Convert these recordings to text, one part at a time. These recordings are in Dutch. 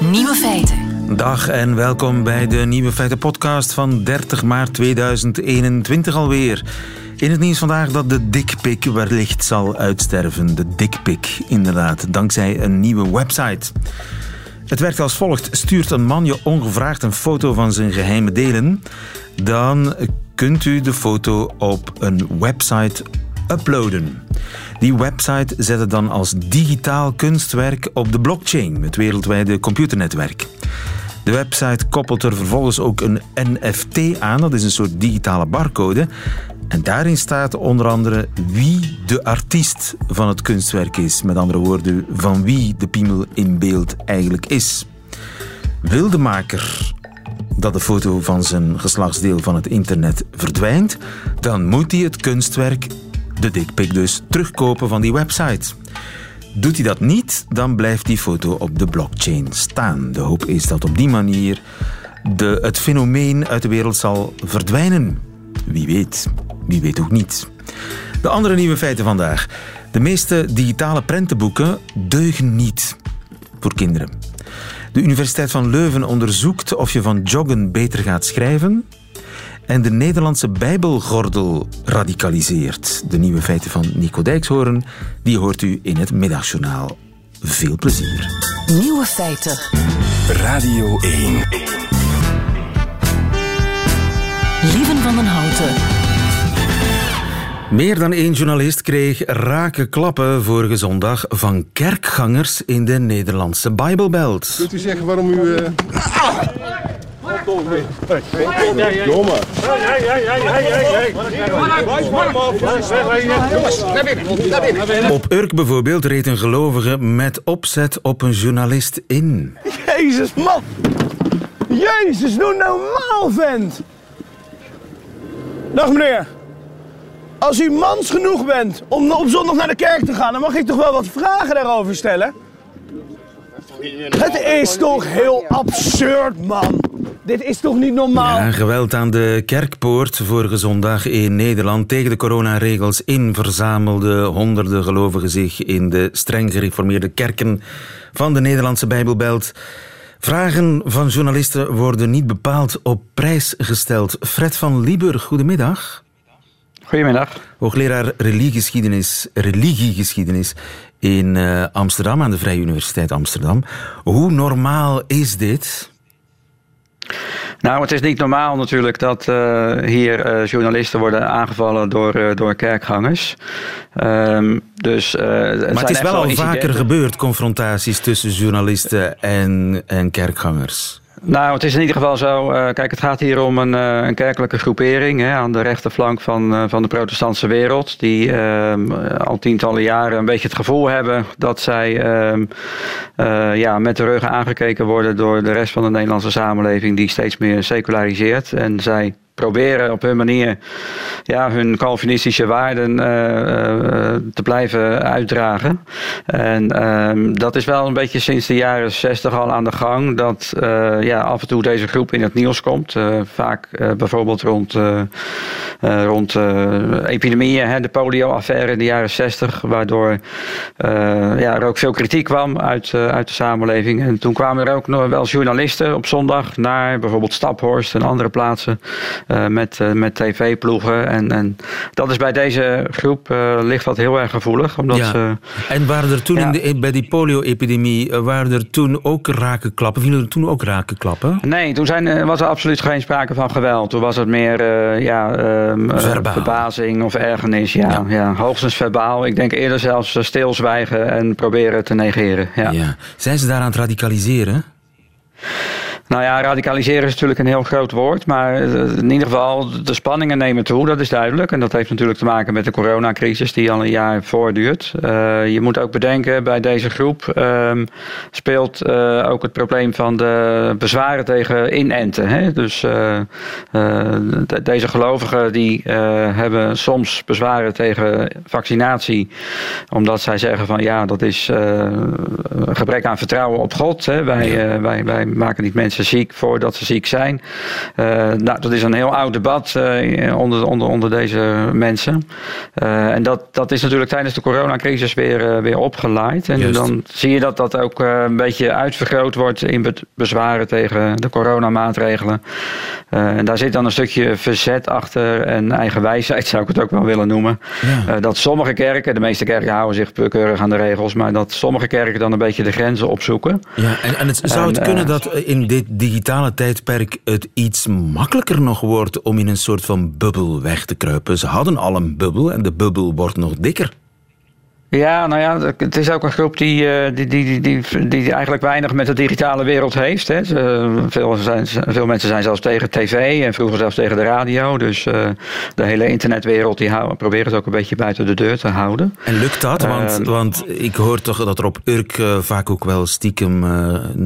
Nieuwe feiten. Dag en welkom bij de Nieuwe Feiten podcast van 30 maart 2021 alweer. In het nieuws vandaag dat de dikpik wellicht zal uitsterven. De dikpik, inderdaad, dankzij een nieuwe website. Het werkt als volgt. Stuurt een man je ongevraagd een foto van zijn geheime delen, dan kunt u de foto op een website uploaden. Die website zet het dan als digitaal kunstwerk op de blockchain, het wereldwijde computernetwerk. De website koppelt er vervolgens ook een NFT aan, dat is een soort digitale barcode. En daarin staat onder andere wie de artiest van het kunstwerk is. Met andere woorden, van wie de piemel in beeld eigenlijk is. Wil de maker dat de foto van zijn geslachtsdeel van het internet verdwijnt, dan moet hij het kunstwerk, de dikpik dus, terugkopen van die website. Doet hij dat niet, dan blijft die foto op de blockchain staan. De hoop is dat op die manier de, het fenomeen uit de wereld zal verdwijnen. Wie weet, wie weet ook niet. De andere nieuwe feiten vandaag. De meeste digitale prentenboeken deugen niet voor kinderen. De Universiteit van Leuven onderzoekt of je van joggen beter gaat schrijven. En de Nederlandse Bijbelgordel radicaliseert. De nieuwe feiten van Nico Dijkshoorn, die hoort u in het middagjournaal. Veel plezier. Nieuwe feiten. Radio 1. Lieven van den Houten. Meer dan één journalist kreeg rake klappen vorige zondag van kerkgangers in de Nederlandse Bijbelbelt. Kunt u zeggen waarom u... Uh... Domme. Op Urk bijvoorbeeld reed een gelovige met opzet op een journalist in. Jezus, man! Jezus, doe normaal, vent! Dag meneer. Als u mans genoeg bent om op zondag naar de kerk te gaan, dan mag ik toch wel wat vragen daarover stellen? Het is toch heel absurd, man. Dit is toch niet normaal? Ja, geweld aan de kerkpoort vorige zondag in Nederland. Tegen de coronaregels in verzamelden honderden gelovigen zich in de streng gereformeerde kerken van de Nederlandse Bijbelbelt. Vragen van journalisten worden niet bepaald op prijs gesteld. Fred van Lieber, goedemiddag. Goedemiddag. Hoogleraar religiegeschiedenis, religiegeschiedenis in uh, Amsterdam, aan de Vrije Universiteit Amsterdam. Hoe normaal is dit? Nou, het is niet normaal natuurlijk dat uh, hier uh, journalisten worden aangevallen door, uh, door kerkgangers. Um, dus, maar het is wel al vaker gebeurd, confrontaties tussen journalisten en, en kerkgangers. Nou, het is in ieder geval zo. Uh, kijk, het gaat hier om een, uh, een kerkelijke groepering hè, aan de rechterflank van, uh, van de protestantse wereld. Die ehm, al tientallen jaren een beetje het gevoel hebben dat zij ehm, ja, met de rug aangekeken worden door de rest van de Nederlandse samenleving, die steeds meer seculariseert. En zij proberen op hun manier ja, hun Calvinistische waarden uh, uh, te blijven uitdragen. En uh, dat is wel een beetje sinds de jaren 60 al aan de gang. Dat ja, af en toe deze groep in het nieuws komt. vaak bijvoorbeeld rond, rond epidemieën, hè, de polio-affaire in de jaren 60. Waardoor ja, er ook veel kritiek kwam uit, uit de samenleving. En toen kwamen er ook nog wel journalisten op zondag naar bijvoorbeeld Staphorst en andere plaatsen. Uh, met, uh, met tv-ploegen. En, en dat is bij deze groep uh, ligt dat heel erg gevoelig. Omdat ja. ze, en waren er toen ja. in de, bij die polio-epidemie, waren er toen ook rakenklappen? Vielen er toen ook rakenklappen? Nee, toen zijn, was er absoluut geen sprake van geweld. Toen was het meer ja, verbazing of ergernis. Ja, ja. ja, hoogstens verbaal. Ik denk eerder zelfs stilzwijgen en proberen te negeren. Ja. Ja. Zijn ze daar aan het radicaliseren? Nou ja, radicaliseren is natuurlijk een heel groot woord. Maar in ieder geval, de spanningen nemen toe, dat is duidelijk. En dat heeft natuurlijk te maken met de coronacrisis die al een jaar voortduurt. Uh, je moet ook bedenken, bij deze groep um, speelt uh, ook het probleem van de bezwaren tegen inenten. Hè? Dus uh, de, deze gelovigen die hebben soms bezwaren tegen vaccinatie. Omdat zij zeggen van ja, dat is een gebrek aan vertrouwen op God. Hè? Wij, wij, wij maken niet mensen mensen ziek voordat ze ziek zijn. nou, dat is een heel oud debat onder, onder, onder deze mensen. en dat, dat is natuurlijk tijdens de coronacrisis weer, weer opgeleid. En dan zie je dat dat ook een beetje uitvergroot wordt in bezwaren tegen de coronamaatregelen. en daar zit dan een stukje verzet achter en eigen wijsheid zou ik het ook wel willen noemen. dat sommige kerken, de meeste kerken houden zich keurig aan de regels, maar dat sommige kerken dan een beetje de grenzen opzoeken. Ja, en, en het, zou het kunnen dat in dit digitale tijdperk het iets makkelijker nog wordt om in een soort van bubbel weg te kruipen? Ze hadden al een bubbel en de bubbel wordt nog dikker. Ja, nou ja, het is ook een groep die, die, die, die, die, eigenlijk weinig met de digitale wereld heeft. Hè. Veel, zijn, veel mensen zijn zelfs tegen tv en vroeger zelfs tegen de radio. Dus de hele internetwereld die houden, proberen het ook een beetje buiten de deur te houden. En lukt dat? Want, want ik hoor toch dat er op Urk vaak ook wel stiekem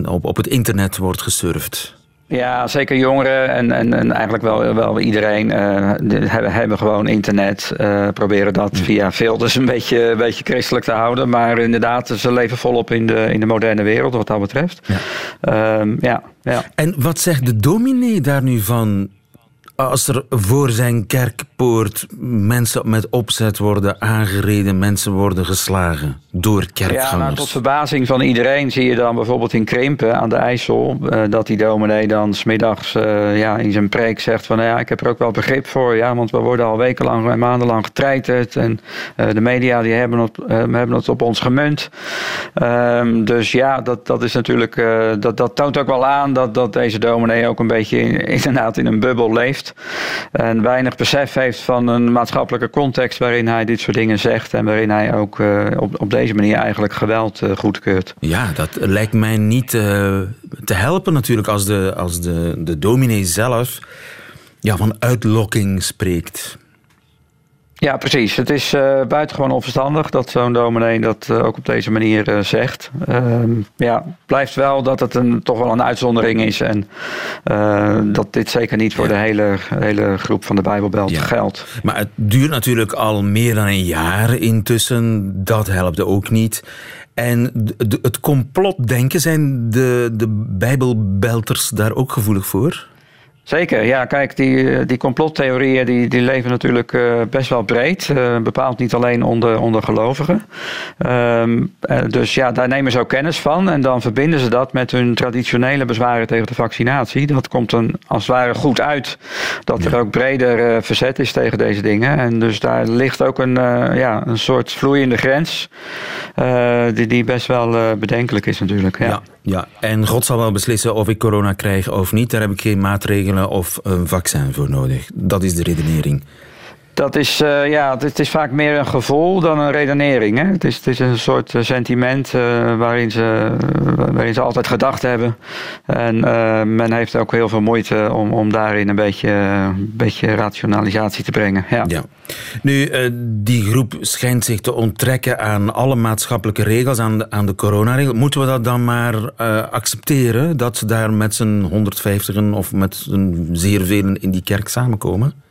op, op het internet wordt gesurfd. Ja, zeker jongeren en, en, en eigenlijk wel, wel iedereen uh, hebben, hebben gewoon internet. Uh, proberen dat via filters een beetje, een beetje christelijk te houden. Maar inderdaad, ze leven volop in de, in de moderne wereld wat dat betreft. Ja. Um, ja, ja. En wat zegt de dominee daar nu van? Als er voor zijn kerkpoort mensen met opzet worden aangereden, mensen worden geslagen door kerkgangers. Ja, nou, tot verbazing van iedereen zie je dan bijvoorbeeld in Krimpen aan de IJssel, uh, dat die dominee dan smiddags uh, ja, in zijn preek zegt van nou ja, ik heb er ook wel begrip voor, ja, want we worden al wekenlang en maandenlang getreiterd en uh, de media die hebben het, hebben het op ons gemunt. Um, dus ja, dat, dat is natuurlijk, dat, dat toont ook wel aan dat, dat deze dominee ook een beetje in, inderdaad in een bubbel leeft. En weinig besef heeft van een maatschappelijke context waarin hij dit soort dingen zegt. En waarin hij ook uh, op, op deze manier eigenlijk geweld uh, goedkeurt. Ja, dat lijkt mij niet uh, te helpen natuurlijk als de, als de, de dominee zelf ja, van uitlokking spreekt. Ja, precies. Het is uh, buitengewoon onverstandig dat zo'n dominee dat uh, ook op deze manier uh, zegt. Ehm, ja, blijft wel dat het een, toch wel een uitzondering is en dat dit zeker niet voor ja. de hele, hele groep van de Bijbelbelt ja. geldt. Maar het duurt natuurlijk al meer dan een jaar intussen. Dat helpt ook niet. En het complotdenken, zijn de, de Bijbelbelters daar ook gevoelig voor? Zeker, ja. Kijk, die, die complottheorieën die, die leven natuurlijk uh, best wel breed. Uh, bepaald niet alleen onder, onder gelovigen. Um, uh, dus ja, daar nemen ze ook kennis van. En dan verbinden ze dat met hun traditionele bezwaren tegen de vaccinatie. Dat komt dan als het ware goed uit. Dat er ook breder verzet is tegen deze dingen. En dus daar ligt ook een, ja, een soort vloeiende grens. die, die best wel bedenkelijk is natuurlijk. Ja. ja. Ja, en God zal wel beslissen of ik corona krijg of niet. Daar heb ik geen maatregelen of een vaccin voor nodig. Dat is de redenering. Dat is, uh, ja, het is vaak meer een gevoel dan een redenering. Hè? Het, is, het is een soort eh, sentiment uh, waarin, ze, waarin ze altijd gedacht hebben. En men heeft ook heel veel moeite om, om daarin een beetje, een beetje rationalisatie te brengen. Ja. Nu, die groep schijnt zich te onttrekken aan alle maatschappelijke regels, aan de, aan de coronaregels. Moeten we dat dan maar accepteren, dat ze daar met z'n 150 of met z'n zeer velen in die kerk samenkomen?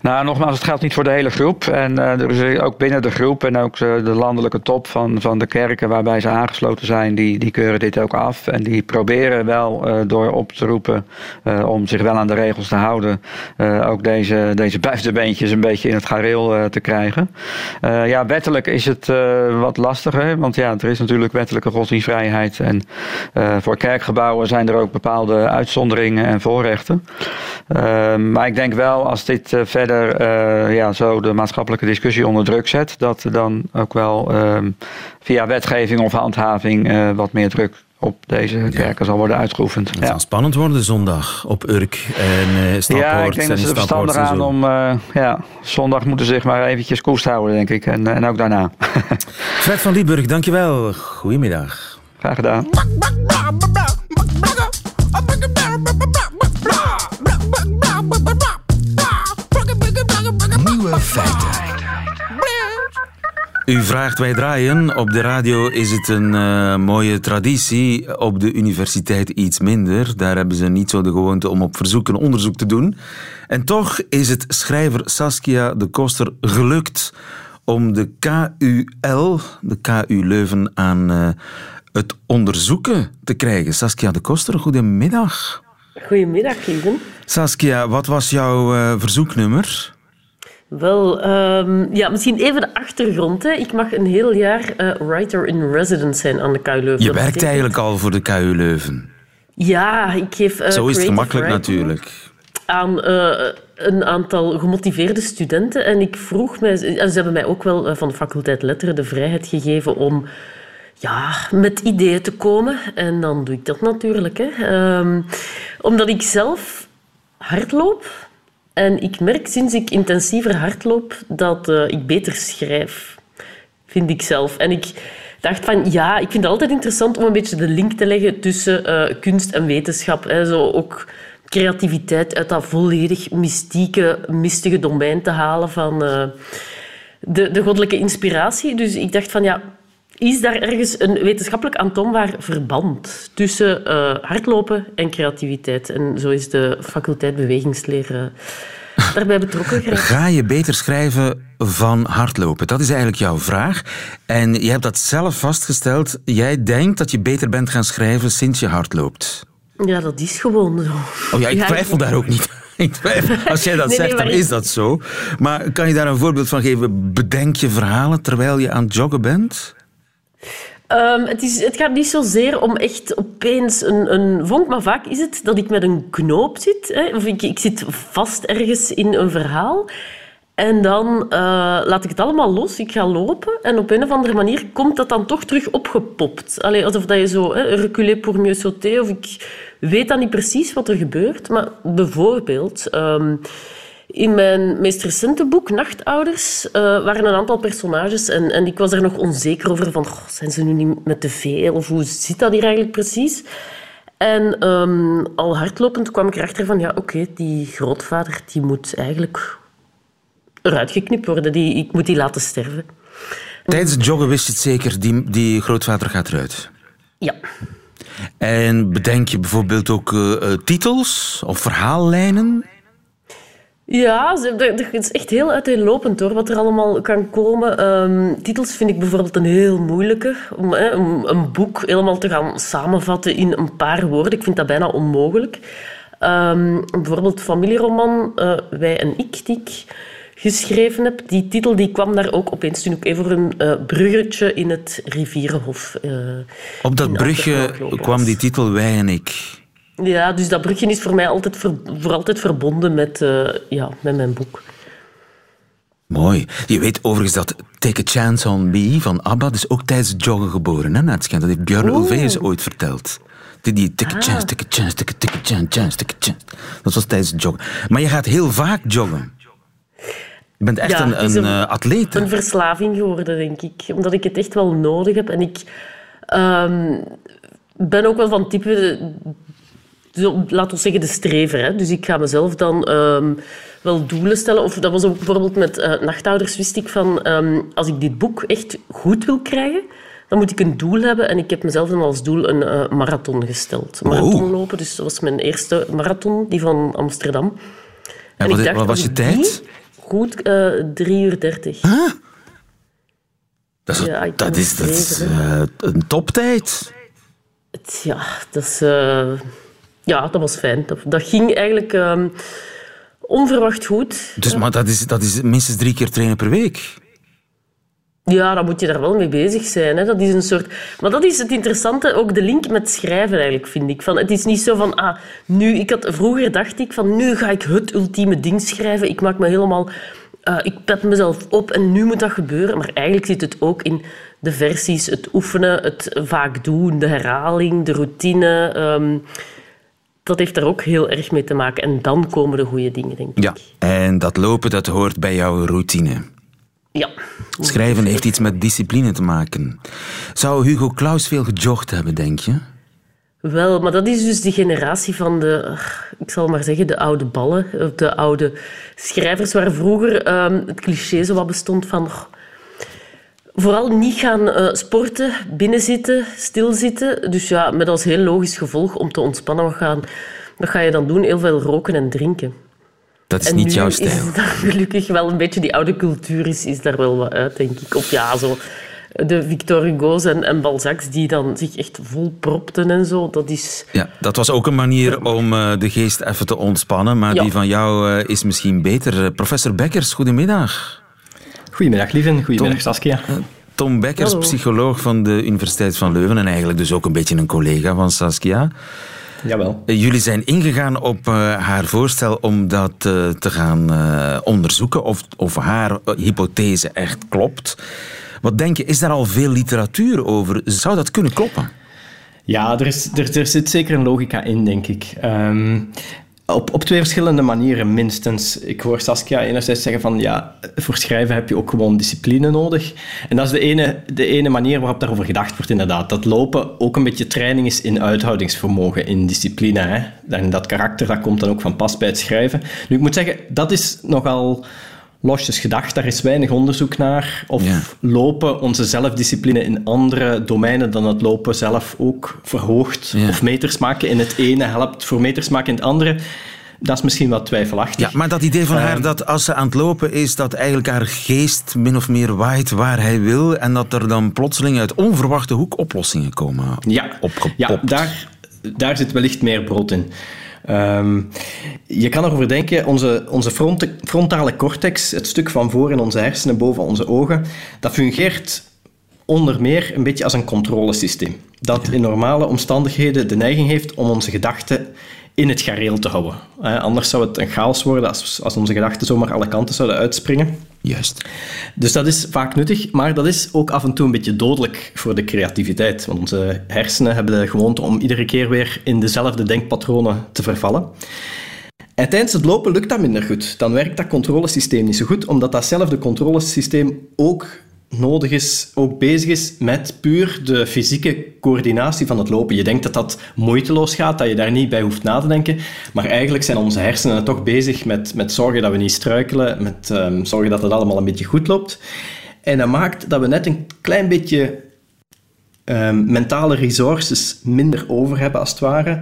Nou, nogmaals, het geldt niet voor de hele groep. En uh, er is ook binnen de groep en ook de landelijke top van, van de kerken waarbij ze aangesloten zijn, die, die keuren dit ook af. En die proberen wel door op te roepen om zich wel aan de regels te houden, ook deze, deze buitenbeentjes een beetje in het gareel te krijgen. ja, wettelijk is het wat lastiger, want ja, er is natuurlijk wettelijke godsdienstvrijheid. En voor kerkgebouwen zijn er ook bepaalde uitzonderingen en voorrechten. maar ik denk wel, als dit uh, verder uh, ja, zo de maatschappelijke discussie onder druk zet, dat er dan ook wel uh, via wetgeving of handhaving uh, wat meer druk op deze kerken ja. zal worden uitgeoefend. Het ja. zal spannend worden zondag op Urk en uh. Ja, ik denk dat ze er verstandig aan om... Uh, ja, zondag moeten ze zich maar eventjes koest houden, denk ik. En, en ook daarna. Fred van Lieburg, dankjewel. Goedemiddag. Graag gedaan. U vraagt wij draaien. Op de radio is het een uh, mooie traditie. Op de universiteit iets minder. Daar hebben ze niet zo de gewoonte om op verzoek een onderzoek te doen. En toch is het schrijver Saskia de Koster gelukt om de KUL, de KU Leuven, aan uh, het onderzoeken te krijgen. Saskia de Koster, goedemiddag. Goedemiddag, Lieven. Saskia, wat was jouw eh, verzoeknummer? Wel, ehm, ja, misschien even de achtergrond. Hè. Ik mag een heel jaar eh, writer in residence zijn aan de KU Leuven. Je werkt betekent- eigenlijk al voor de KU Leuven. Ja, ik geef eh, Zo is het gemakkelijk natuurlijk. aan eh, een aantal gemotiveerde studenten. En ik vroeg mij... En ze hebben mij ook wel van de faculteit Letteren de vrijheid gegeven om ja, met ideeën te komen. En dan doe ik dat natuurlijk. Hè. Ehm, omdat ik zelf hardloop. En ik merk sinds ik intensiever hardloop dat eh, ik beter schrijf. Vind ik zelf. En ik dacht van ja, ik vind het altijd interessant om een beetje de link te leggen tussen eh, kunst en wetenschap. Hè. Zo ook creativiteit uit dat volledig mystieke, mistige domein te halen van eh, de, de goddelijke inspiratie. Dus ik dacht van ja, is daar ergens een wetenschappelijk aantoonbaar verband tussen eh, hardlopen en creativiteit? En zo is de faculteit bewegingsleer eh, daarbij betrokken geraakt. Ga je beter schrijven van hardlopen? Dat is eigenlijk jouw vraag. En je hebt dat zelf vastgesteld. Jij denkt dat je beter bent gaan schrijven sinds je hardloopt. Ja, dat is gewoon zo. Oh ja, ik twijfel daar ook niet. Ik. Als jij dat Nee, nee, zegt, dan is dat zo. Maar kan je daar een voorbeeld van geven? Bedenk je verhalen terwijl je aan het joggen bent? Ehm, het, is, het gaat niet zozeer om echt opeens een, een vonk, maar vaak is het dat ik met een knoop zit. Hè, of ik, ik zit vast ergens in een verhaal. En dan eh, laat ik het allemaal los. Ik ga lopen en op een of andere manier komt dat dan toch terug opgepopt. Alsof dat je zo, hè, reculer pour mieux sauter. Of ik weet dan niet precies wat er gebeurt. Maar bijvoorbeeld... ehm, in mijn meest recente boek, Nachtouders, eh, waren een aantal personages en, en ik was er nog onzeker over van, goh, zijn ze nu niet met te veel of hoe zit dat hier eigenlijk precies? En ehm, al hardlopend kwam ik erachter van, ja, oké, die grootvader die moet eigenlijk eruit geknipt worden. Die, ik moet die laten sterven. Tijdens het joggen wist je het zeker, die, die grootvader gaat eruit. Ja. En bedenk je bijvoorbeeld ook eh, eh, titels of verhaallijnen? Ja, dat is echt heel uiteenlopend hoor, wat er allemaal kan komen. Ehm, titels vind ik bijvoorbeeld een heel moeilijke. Om, hè, om een boek helemaal te gaan samenvatten in een paar woorden. Ik vind dat bijna onmogelijk. Ehm, bijvoorbeeld familieroman eh, Wij en ik, die ik geschreven heb. Die titel die kwam daar ook opeens toen ik even een eh, bruggetje in het Rivierenhof eh, Op dat brugje kwam die titel Wij en ik. Ja, dus dat brugje is voor mij altijd voor altijd verbonden met, eh, ja, met mijn boek. Mooi. Je weet overigens dat Take a Chance on Me van ABBA is ook tijdens joggen geboren. Hè, naar het schijnt. Dat heeft Björn Ulvaeus ooit verteld. Die, die take a chance, take a chance, take a, take a chance, chance, take a chance. Dat was tijdens joggen. Maar je gaat heel vaak joggen. Je bent echt Ja, een, een, een- eh, atleet. een verslaving geworden, denk ik. Omdat ik het echt wel nodig heb. En ik ehm, ben ook wel van type... Laten we zeggen, de strever. Hè. Dus ik ga mezelf dan ehm, wel doelen stellen. Of dat was ook bijvoorbeeld met Nachtouders, wist ik van... ehm, als ik dit boek echt goed wil krijgen, dan moet ik een doel hebben. En ik heb mezelf dan als doel een eh, marathon gesteld. Een Wow. Marathon lopen, dus dat was mijn eerste marathon, die van Amsterdam. En ik wat, dacht, wat was je ik tijd? Goed, eh 3 uur 30. Dat is, Ja, ik dat is, dat is eh, een toptijd. Ja, dat is... ja, dat was fijn. Dat, dat ging eigenlijk ehm, onverwacht goed. Dus, maar dat is, dat is minstens drie keer trainen per week. Ja, dan moet je daar wel mee bezig zijn. Hè. Dat is een soort... Maar dat is het interessante, ook de link met schrijven eigenlijk, vind ik. Van, het is niet zo van, ah, nu... Ik had, vroeger dacht ik van, nu ga ik het ultieme ding schrijven. Ik maak me helemaal... eh, ik pet mezelf op en nu moet dat gebeuren. Maar eigenlijk zit het ook in de versies, het oefenen, het vaak doen, de herhaling, de routine. ehm, dat heeft daar ook heel erg mee te maken. En dan komen de goede dingen, denk ik. Ja. En dat lopen, dat hoort bij jouw routine. Ja. Schrijven heeft iets met discipline te maken. Zou Hugo Claus veel gejogd hebben, denk je? Wel, maar dat is dus de generatie van de, ik zal maar zeggen, de oude ballen. De oude schrijvers waar vroeger ehm, het cliché zo wat bestond van... vooral niet gaan eh, sporten, binnenzitten, stilzitten. Dus ja, met als heel logisch gevolg om te ontspannen, wat, gaan, wat ga je dan doen? Heel veel roken en drinken. Dat is En niet jouw is stijl. het dan gelukkig wel een beetje die oude cultuur is, is daar wel wat uit, denk ik. Of ja, zo de Victor Hugo's en, en Balzacs die dan zich echt vol propten en zo. Dat is... Ja, dat was ook een manier om uh, de geest even te ontspannen, maar Ja. die van jou uh, is misschien beter. Professor Bekkers, goedemiddag. Goedemiddag, Lieven. Goedemiddag, Saskia. Tom Bekkers, Hallo. psycholoog van de Universiteit van Leuven en eigenlijk dus ook een beetje een collega van Saskia. Jawel. Uh, Jullie zijn ingegaan op uh, haar voorstel om dat uh, te gaan uh, onderzoeken of, of haar hypothese echt klopt. Wat denk je, is daar al veel literatuur over? Zou dat kunnen kloppen? Ja, er, is, er, er zit zeker een logica in, denk ik. Um, op, op twee verschillende manieren minstens. Ik hoor Saskia enerzijds zeggen van ja, voor schrijven heb je ook gewoon discipline nodig. En dat is de ene, de ene manier waarop daarover gedacht wordt inderdaad. Dat lopen ook een beetje training is in uithoudingsvermogen, in discipline. Hè? En dat karakter dat komt dan ook van pas bij het schrijven. Nu, ik moet zeggen, dat is nogal losjes gedacht. Daar is weinig onderzoek naar. Of Ja. lopen onze zelfdiscipline in andere domeinen dan het lopen zelf ook verhoogt. Ja. Of meters maken in het ene helpt voor meters maken in het andere. Dat is misschien wat twijfelachtig. Ja, maar dat idee van haar dat als ze aan het lopen is, dat eigenlijk haar geest min of meer waait waar hij wil en dat er dan plotseling uit onverwachte hoek oplossingen komen Ja, opgepopt. ja daar, daar zit wellicht meer brood in. Ehm, je kan erover denken, onze, onze front, frontale cortex, het stuk van voor in onze hersenen boven onze ogen, dat fungeert onder meer een beetje als een controlesysteem. Dat in normale omstandigheden de neiging heeft om onze gedachten in het gareel te houden. Eh, anders zou het een chaos worden als, als onze gedachten zomaar alle kanten zouden uitspringen. Juist. Dus dat is vaak nuttig, maar dat is ook af en toe een beetje dodelijk voor de creativiteit. Want onze hersenen hebben de gewoonte om iedere keer weer in dezelfde denkpatronen te vervallen. En tijdens het lopen lukt dat minder goed. Dan werkt dat controlesysteem niet zo goed, omdat datzelfde controlesysteem ook nodig is, ook bezig is met puur de fysieke coördinatie van het lopen. Je denkt dat dat moeiteloos gaat, dat je daar niet bij hoeft na te denken, maar eigenlijk zijn onze hersenen toch bezig met, met zorgen dat we niet struikelen, met um, zorgen dat het allemaal een beetje goed loopt. En dat maakt dat we net een klein beetje um, mentale resources minder over hebben, als het ware.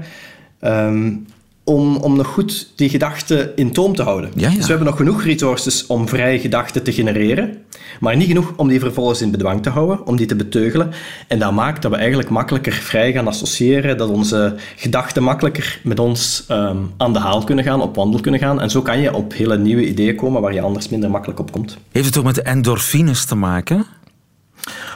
Um, om, om nog goed die gedachten in toom te houden. Ja, ja. Dus we hebben nog genoeg resources om vrije gedachten te genereren, maar niet genoeg om die vervolgens in bedwang te houden, om die te beteugelen. En dat maakt dat we eigenlijk makkelijker vrij gaan associëren, dat onze gedachten makkelijker met ons um, aan de haal kunnen gaan, op wandel kunnen gaan. En zo kan je op hele nieuwe ideeën komen waar je anders minder makkelijk op komt. Heeft het ook met de endorfines te maken?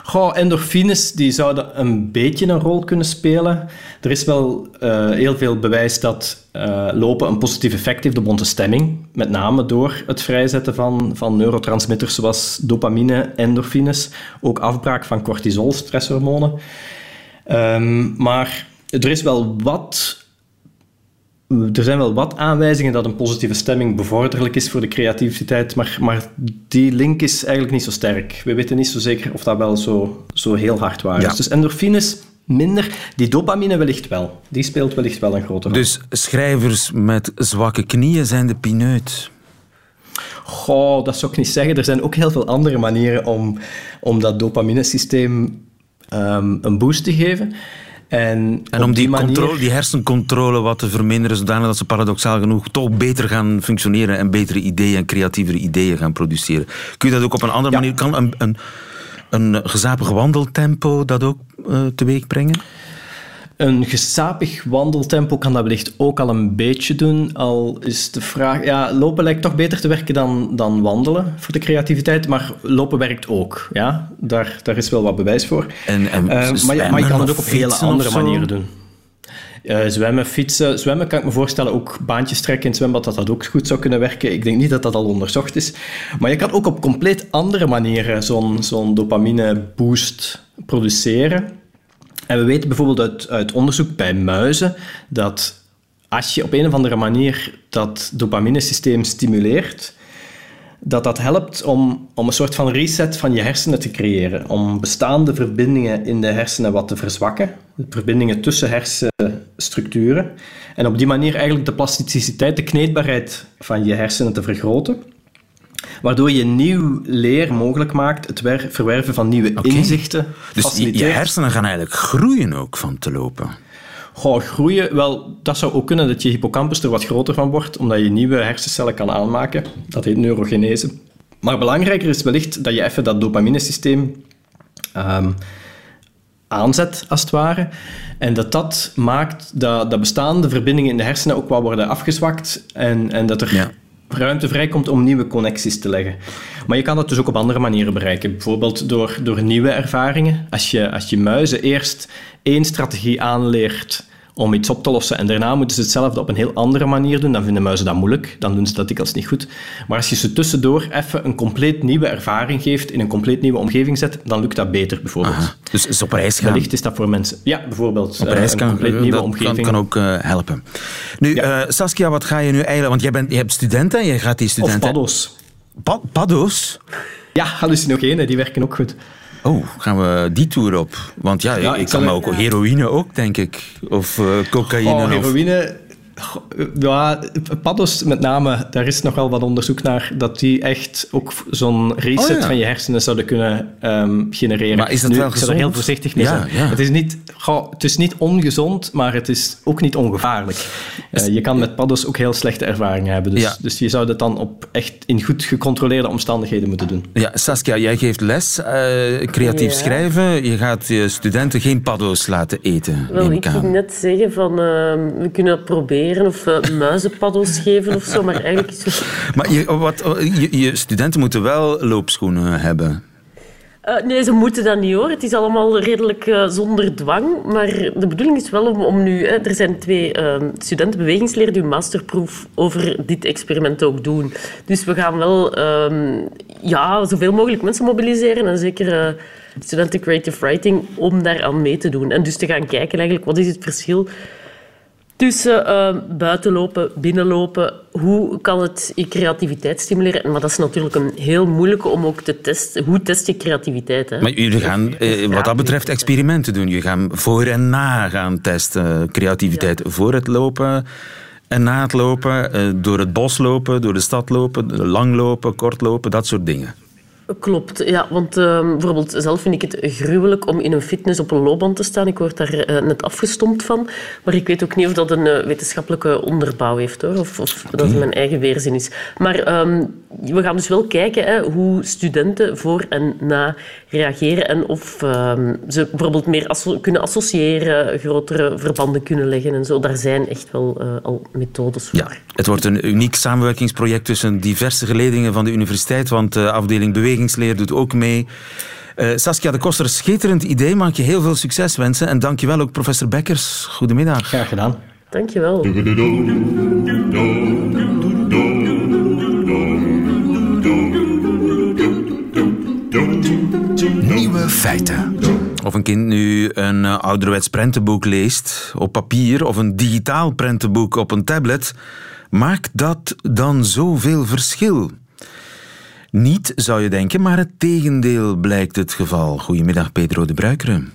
Goh, endorfines die zouden een beetje een rol kunnen spelen. Er is wel uh, heel veel bewijs dat uh, lopen een positief effect heeft op onze stemming. Met name door het vrijzetten van, van neurotransmitters zoals dopamine, endorfines. Ook afbraak van cortisol, stresshormonen. Um, maar er is wel wat er zijn wel wat aanwijzingen dat een positieve stemming bevorderlijk is voor de creativiteit, maar, maar die link is eigenlijk niet zo sterk. We weten niet zo zeker of dat wel zo, zo heel hard waar is. Ja. Dus endorfines minder, die dopamine wellicht wel. Die speelt wellicht wel een grote rol. Dus schrijvers met zwakke knieën zijn de pineut. Goh, dat zou ik niet zeggen. Er zijn ook heel veel andere manieren om, om dat dopaminesysteem um, een boost te geven. En, en om die, die, manier... controle, die hersencontrole wat te verminderen, zodanig dat ze paradoxaal genoeg toch beter gaan functioneren en betere ideeën en creatievere ideeën gaan produceren. Kun je dat ook op een andere ja. manier? Kan een, een, een gezapig wandeltempo dat ook uh, teweeg brengen? Een gesapig wandeltempo kan dat wellicht ook al een beetje doen. Al is de vraag... Ja, lopen lijkt toch beter te werken dan, dan wandelen voor de creativiteit. Maar lopen werkt ook. Ja? Daar, daar is wel wat bewijs voor. En, en uh, maar, je, maar je kan het ook op hele andere manieren doen. Uh, zwemmen, fietsen. Zwemmen kan ik me voorstellen, ook baantjes trekken in het zwembad, dat dat ook goed zou kunnen werken. Ik denk niet dat dat al onderzocht is. Maar je kan ook op compleet andere manieren zo'n zo'n dopamine-boost produceren. En we weten bijvoorbeeld uit, uit onderzoek bij muizen dat als je op een of andere manier dat dopaminesysteem stimuleert, dat dat helpt om, om een soort van reset van je hersenen te creëren. Om bestaande verbindingen in de hersenen wat te verzwakken. De verbindingen tussen hersenstructuren. En op die manier eigenlijk de plasticiteit, de kneedbaarheid van je hersenen te vergroten. Waardoor je nieuw leer mogelijk maakt, het verwerven van nieuwe okay. inzichten. Dus je, je hersenen gaan eigenlijk groeien ook van te lopen. Goh, groeien, wel, dat zou ook kunnen dat je hippocampus er wat groter van wordt, omdat je nieuwe hersencellen kan aanmaken. Dat heet neurogenese. Maar belangrijker is wellicht dat je even dat dopaminesysteem ehm, aanzet, als het ware. En dat dat maakt dat, dat bestaande verbindingen in de hersenen ook wel worden afgezwakt en, en dat er Ja. Ruimte vrijkomt om nieuwe connecties te leggen. Maar je kan dat dus ook op andere manieren bereiken. Bijvoorbeeld door, door nieuwe ervaringen. Als je, als je muizen eerst één strategie aanleert om iets op te lossen en daarna moeten ze hetzelfde op een heel andere manier doen, dan vinden muizen dat moeilijk. Dan doen ze dat dikwijls niet goed. Maar als je ze tussendoor even een compleet nieuwe ervaring geeft, in een compleet nieuwe omgeving zet, dan lukt dat beter, bijvoorbeeld. Aha. Dus is op reis gaan. Wellicht is dat voor mensen... Ja, bijvoorbeeld. Op eh, reis een kan, compleet nieuwe dat omgeving. kan, kan ook eh, helpen. Nu, Ja. eh, Saskia, wat ga je nu eigenlijk... Want jij bent, je hebt studenten, je gaat die Of studenten... paddo's. Pa- paddo's? Ja, hallucinogenen, die werken ook goed. Oh, gaan we die tour op? Want ja, Ja, ik, kan me ook... Heroïne ook, denk ik. Of eh, cocaïne. Oh, heroïne. Ja, paddo's met name, daar is nog wel wat onderzoek naar dat die echt ook zo'n reset Oh, ja. van je hersenen zouden kunnen ehm, genereren. Maar is dat Nu, wel Ik zou er heel gezond? voorzichtig mee Ja, zijn. ja. Het, is niet, goh, het is niet ongezond, maar het is ook niet ongevaarlijk. Eh, je kan met paddo's ook heel slechte ervaringen hebben. Dus, Ja. dus je zou dat dan op echt in goed gecontroleerde omstandigheden moeten doen. Ja, Saskia, jij geeft les, eh, creatief Ja. schrijven. Je gaat je studenten geen paddo's laten eten, Wel, ik ging net zeggen van ehm, we kunnen dat proberen of uh, muizenpaddo's geven of zo, maar eigenlijk is het... Maar je, wat, je, je studenten moeten wel loopschoenen hebben. Eh, nee, ze moeten dat niet hoor. Het is allemaal redelijk eh, zonder dwang. Maar de bedoeling is wel om, nu... Hè, er zijn twee ehm, studenten bewegingsleer die een masterproef over dit experiment ook doen. Dus we gaan wel ehm, ja, zoveel mogelijk mensen mobiliseren. En zeker eh, studenten creative writing om daaraan mee te doen. En dus te gaan kijken eigenlijk wat is het verschil tussen eh, buitenlopen, binnenlopen. Hoe kan het je creativiteit stimuleren? Maar dat is natuurlijk een heel moeilijke om ook te testen. Hoe test je creativiteit? Hè? Maar jullie gaan eh, wat dat betreft experimenten doen. Je gaat voor en na gaan testen. Creativiteit voor het lopen en na het lopen. eh, door het bos lopen, door de stad lopen, lang lopen, kort lopen, dat soort dingen. Klopt, ja. Want eh, bijvoorbeeld zelf vind ik het gruwelijk om in een fitness op een loopband te staan. Ik word daar eh, net afgestompt van. Maar ik weet ook niet of dat een eh, wetenschappelijke onderbouw heeft, hoor. Of, of dat het mijn eigen weerzin is. Maar ehm, we gaan dus wel kijken hè, hoe studenten voor en na reageren. En of ehm, ze bijvoorbeeld meer asso- kunnen associëren, grotere verbanden kunnen leggen en zo. Daar zijn echt wel eh, al methodes voor. Ja, het wordt een uniek samenwerkingsproject tussen diverse geledingen van de universiteit, want de afdeling bewegingsleer doet ook mee. Eh, Saskia de Koster, schitterend idee. Mag ik je heel veel succes wensen. En dankjewel ook professor Bekkers. Goedemiddag. Graag gedaan. Dank Of een kind nu een eh, ouderwets prentenboek leest op papier of een digitaal prentenboek op een tablet, maakt dat dan zoveel verschil? Niet, zou je denken, maar het tegendeel blijkt het geval. Goedemiddag, Pedro de Bruikeren.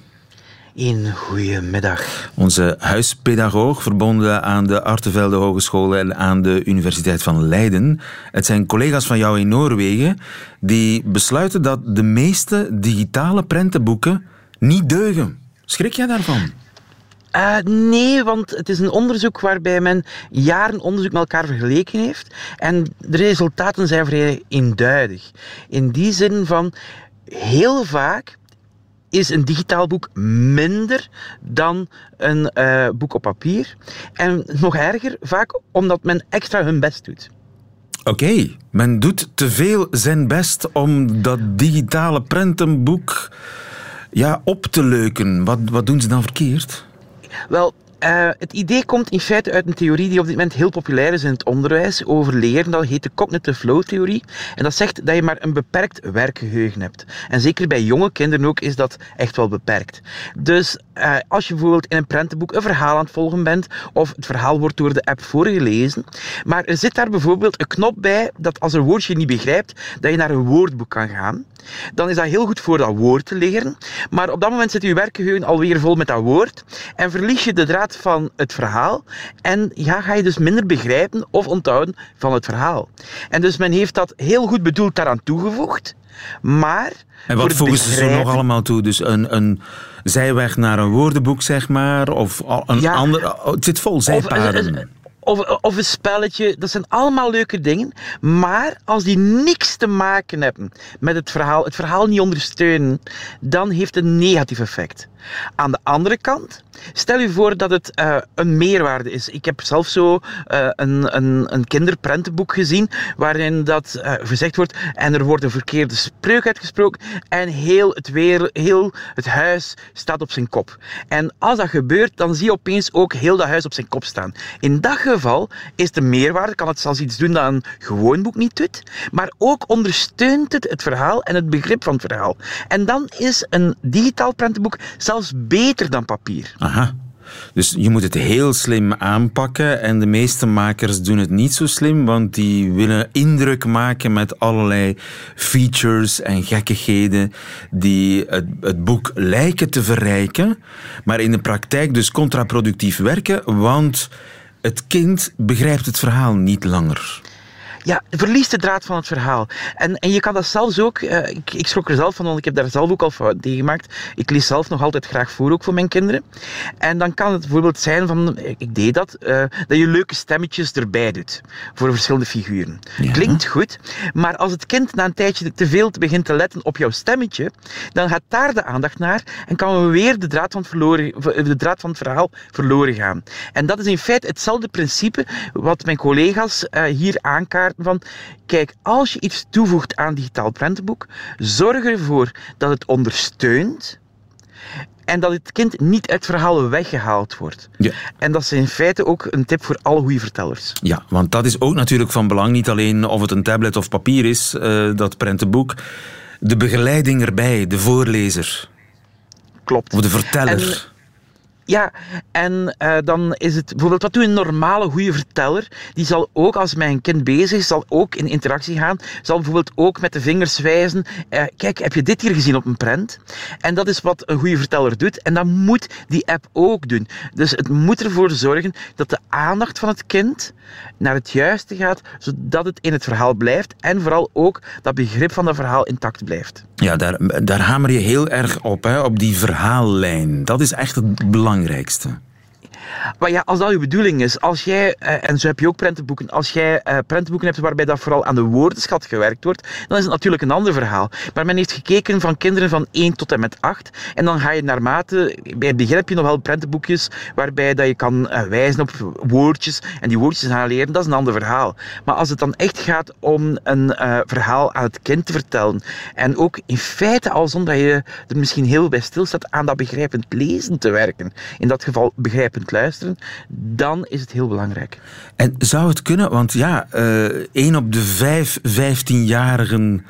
Een goedemiddag. Onze huispedagoog, verbonden aan de Artevelde Hogeschool en aan de Universiteit van Leiden. Het zijn collega's van jou in Noorwegen die besluiten dat de meeste digitale prentenboeken niet deugen. Schrik jij daarvan? Uh, nee, want het is een onderzoek waarbij men jaren onderzoek met elkaar vergeleken heeft. En de resultaten zijn vrij eenduidig. In die zin van heel vaak is een digitaal boek minder dan een uh, boek op papier. En nog erger, vaak omdat men extra hun best doet. Oké, okay. men doet te veel zijn best om dat digitale prentenboek ja, op te leuken. Wat, wat doen ze dan verkeerd? Wel, uh, het idee komt in feite uit een theorie die op dit moment heel populair is in het onderwijs over leren. Dat heet de cognitive flow theorie. En dat zegt dat je maar een beperkt werkgeheugen hebt. En zeker bij jonge kinderen ook is dat echt wel beperkt. Dus uh, als je bijvoorbeeld in een prentenboek een verhaal aan het volgen bent, of het verhaal wordt door de app voorgelezen, maar er zit daar bijvoorbeeld een knop bij dat als een woordje niet begrijpt, dat je naar een woordboek kan gaan. Dan is dat heel goed voor dat woord te leren. Maar op dat moment zit je werkgeheugen alweer vol met dat woord. En verlies je de draad van het verhaal. En ja, ga je dus minder begrijpen of onthouden van het verhaal. En dus men heeft dat heel goed bedoeld daaraan toegevoegd. Maar... En wat voegen ze zo nog allemaal toe? Dus een, een zijweg naar een woordenboek, zeg maar? Of een ja, ander... Het zit vol zijpaden. Of, of, een spelletje. Dat zijn allemaal leuke dingen. Maar als die niks te maken hebben met het verhaal, het verhaal niet ondersteunen, dan heeft het een negatief effect. Aan de andere kant, stel u voor dat het uh, een meerwaarde is. Ik heb zelf zo uh, een, een, een kinderprentenboek gezien waarin dat uh, gezegd wordt en er wordt een verkeerde spreuk uitgesproken en heel het, weer, heel het huis staat op zijn kop. En als dat gebeurt, dan zie je opeens ook heel dat huis op zijn kop staan. In dat geval is de meerwaarde, kan het zelfs iets doen dat een gewoon boek niet doet, maar ook ondersteunt het het verhaal en het begrip van het verhaal. En dan is een digitaal prentenboek zelfs beter dan papier. Aha. Dus je moet het heel slim aanpakken en de meeste makers doen het niet zo slim, want die willen indruk maken met allerlei features en gekkigheden die het, het boek lijken te verrijken, maar in de praktijk dus contraproductief werken, want het kind begrijpt het verhaal niet langer ja, verliest de draad van het verhaal. En, en je kan dat zelfs ook, uh, ik, ik schrok er zelf van, want ik heb daar zelf ook al fout tegen gemaakt. Ik lees zelf nog altijd graag voor, ook voor mijn kinderen. En dan kan het bijvoorbeeld zijn van, ik deed dat, uh, dat je leuke stemmetjes erbij doet. Voor verschillende figuren. Klinkt goed, maar als het kind na een tijdje te veel begint te letten op jouw stemmetje, dan gaat daar de aandacht naar en kan we weer de draad van het, verloren, de draad van het verhaal verloren gaan. En dat is in feite hetzelfde principe wat mijn collega's uh, hier aankaarten van, kijk, als je iets toevoegt aan digitaal prentenboek, zorg ervoor dat het ondersteunt en dat het kind niet uit het verhaal weggehaald wordt. Ja. En dat is in feite ook een tip voor alle goede vertellers. Ja, want dat is ook natuurlijk van belang, niet alleen of het een tablet of papier is, uh, dat prentenboek. De begeleiding erbij, de voorlezer. Klopt. Of de verteller. Ja, en uh, dan is het bijvoorbeeld, wat doet een normale goede verteller? Die zal ook, als mijn kind bezig is, zal ook in interactie gaan. Zal bijvoorbeeld ook met de vingers wijzen. Uh, kijk, heb je dit hier gezien op een prent? En dat is wat een goede verteller doet. En dat moet die app ook doen. Dus het moet ervoor zorgen dat de aandacht van het kind naar het juiste gaat, zodat het in het verhaal blijft. En vooral ook dat begrip van dat verhaal intact blijft. Ja, daar, daar hamer je heel erg op, hè, op die verhaallijn. Dat is echt het belangrijkste. Maar ja, als dat uw bedoeling is, als jij, eh, en zo heb je ook prentenboeken, als jij uh, prentenboeken hebt waarbij dat vooral aan de woordenschat gewerkt wordt, dan is het natuurlijk een ander verhaal. Maar men heeft gekeken van kinderen van 1 tot en met 8. En dan ga je naarmate, bij het begin heb je nog wel prentenboekjes waarbij dat je kan uh, wijzen op woordjes en die woordjes gaan leren, dat is een ander verhaal. Maar als het dan echt gaat om een verhaal aan het kind te vertellen, en ook in feite al zonder dat je er misschien heel bij stilstaat aan dat begrijpend lezen te werken, in dat geval begrijpend luisteren, dan is het heel belangrijk. En zou het kunnen, want ja, uh, één op de vijf 15-jarigen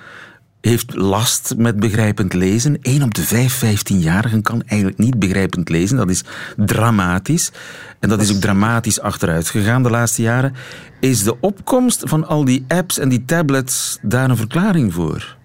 heeft last met begrijpend lezen. Eén op de vijf 15-jarigen kan eigenlijk niet begrijpend lezen. Dat is dramatisch. En dat is ook dramatisch achteruit gegaan de laatste jaren. Is de opkomst van al die apps en die tablets daar een verklaring voor?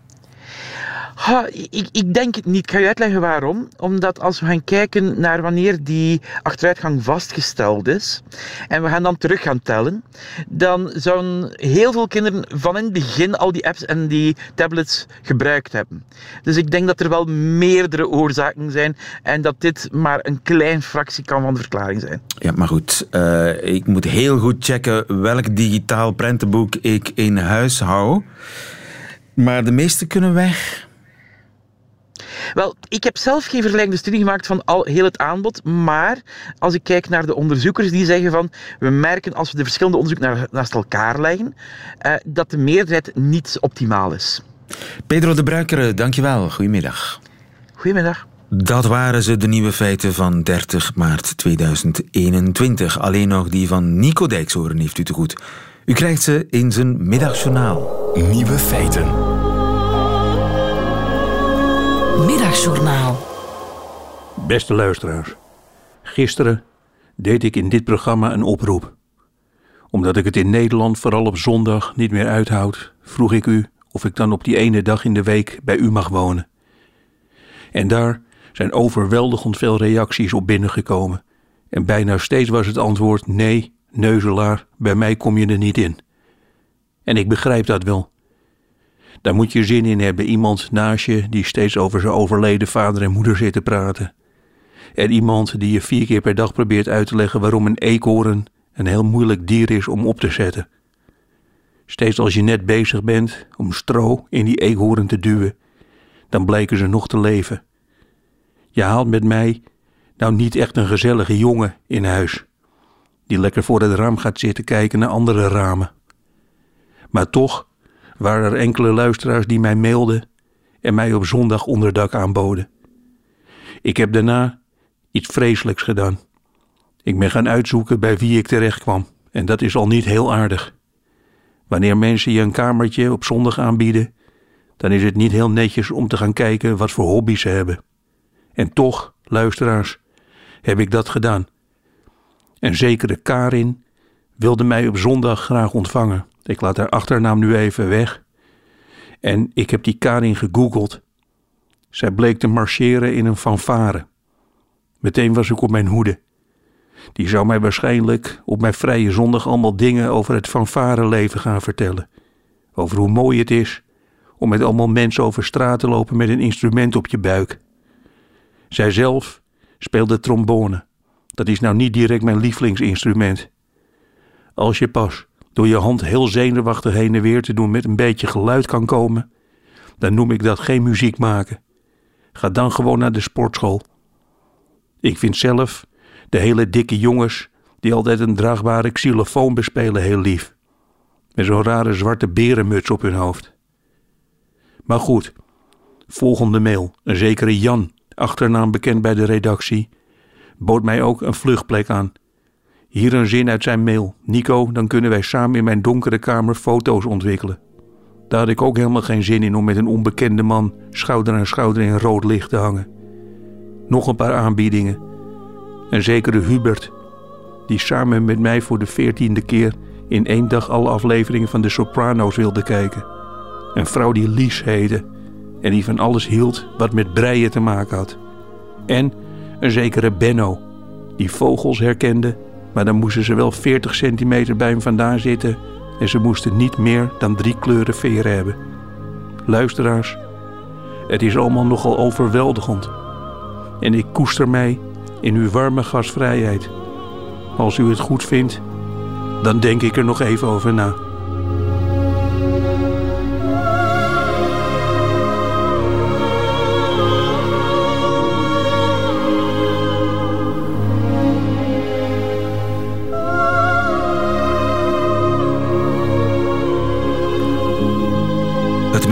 Ha, ik, ik, denk het niet. Ik ga je uitleggen waarom. Omdat als we gaan kijken naar wanneer die achteruitgang vastgesteld is en we gaan dan terug gaan tellen, dan zouden heel veel kinderen van in het begin al die apps en die tablets gebruikt hebben. Dus ik denk dat er wel meerdere oorzaken zijn en dat dit maar een klein fractie kan van de verklaring zijn. Ja, maar goed. Uh, ik moet heel goed checken welk digitaal prentenboek ik in huis hou. Maar de meeste kunnen weg. Wel, ik heb zelf geen vergelijkende studie gemaakt van al, heel het aanbod, maar als ik kijk naar de onderzoekers die zeggen van we merken als we de verschillende onderzoeken naast elkaar leggen, uh, dat de meerderheid niet optimaal is. Pedro de Bruikere, dankjewel. Goedemiddag. Goedemiddag. Dat waren ze, de nieuwe feiten van 30 maart 2021. Alleen nog die van Nico Dijkshoorn heeft u te goed. U krijgt ze in zijn middagjournaal. Nieuwe feiten. Middagjournaal. Beste luisteraars, gisteren deed ik in dit programma een oproep. Omdat ik het in Nederland vooral op zondag niet meer uithoud, vroeg ik u of ik dan op die ene dag in de week bij u mag wonen. En daar zijn overweldigend veel reacties op binnengekomen. En bijna steeds was het antwoord: nee, neuzelaar, bij mij kom je er niet in. En ik begrijp dat wel. Daar moet je zin in hebben. Iemand naast je die steeds over zijn overleden vader en moeder zit te praten. En iemand die je vier keer per dag probeert uit te leggen waarom een eekhoorn een heel moeilijk dier is om op te zetten. Steeds als je net bezig bent om stro in die eekhoorn te duwen, dan blijken ze nog te leven. Je haalt met mij nou niet echt een gezellige jongen in huis, die lekker voor het raam gaat zitten kijken naar andere ramen. Maar toch waren er enkele luisteraars die mij mailden en mij op zondag onderdak aanboden. Ik heb daarna iets vreselijks gedaan. Ik ben gaan uitzoeken bij wie ik terecht kwam en dat is al niet heel aardig. Wanneer mensen je een kamertje op zondag aanbieden, dan is het niet heel netjes om te gaan kijken wat voor hobby's ze hebben. En toch, luisteraars, heb ik dat gedaan. En zekere Karin wilde mij op zondag graag ontvangen. Ik laat haar achternaam nu even weg. En ik heb die Karin gegoogeld. Zij bleek te marcheren in een fanfare. Meteen was ik op mijn hoede. Die zou mij waarschijnlijk op mijn vrije zondag allemaal dingen over het fanfareleven gaan vertellen. Over hoe mooi het is om met allemaal mensen over straat te lopen met een instrument op je buik. Zij zelf speelde trombone. Dat is nou niet direct mijn lievelingsinstrument. Als je pas door je hand heel zenuwachtig heen en weer te doen met een beetje geluid kan komen, dan noem ik dat geen muziek maken. Ga dan gewoon naar de sportschool. Ik vind zelf de hele dikke jongens die altijd een draagbare xylofoon bespelen heel lief. Met zo'n rare zwarte berenmuts op hun hoofd. Maar goed, volgende mail. Een zekere Jan, achternaam bekend bij de redactie, bood mij ook een vluchtplek aan. Hier een zin uit zijn mail. Nico, dan kunnen wij samen in mijn donkere kamer foto's ontwikkelen. Daar had ik ook helemaal geen zin in om met een onbekende man schouder aan schouder in rood licht te hangen. Nog een paar aanbiedingen. Een zekere Hubert, die samen met mij voor de veertiende keer in één dag alle afleveringen van de Soprano's wilde kijken. Een vrouw die Lies heette en die van alles hield wat met breien te maken had. En een zekere Benno, die vogels herkende, maar dan moesten ze wel 40 centimeter bij hem vandaan zitten en ze moesten niet meer dan drie kleuren veren hebben. Luisteraars, het is allemaal nogal overweldigend. En ik koester mij in uw warme gastvrijheid. Als u het goed vindt, dan denk ik er nog even over na.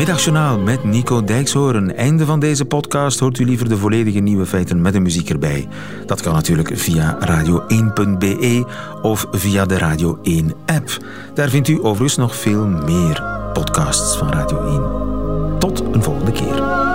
Middagjournaal met Nico Dijkshoorn. Einde van deze podcast hoort u liever de volledige nieuwe feiten met de muziek erbij. Dat kan natuurlijk via radio1.be of via de Radio 1 app. Daar vindt u overigens nog veel meer podcasts van Radio 1. Tot een volgende keer.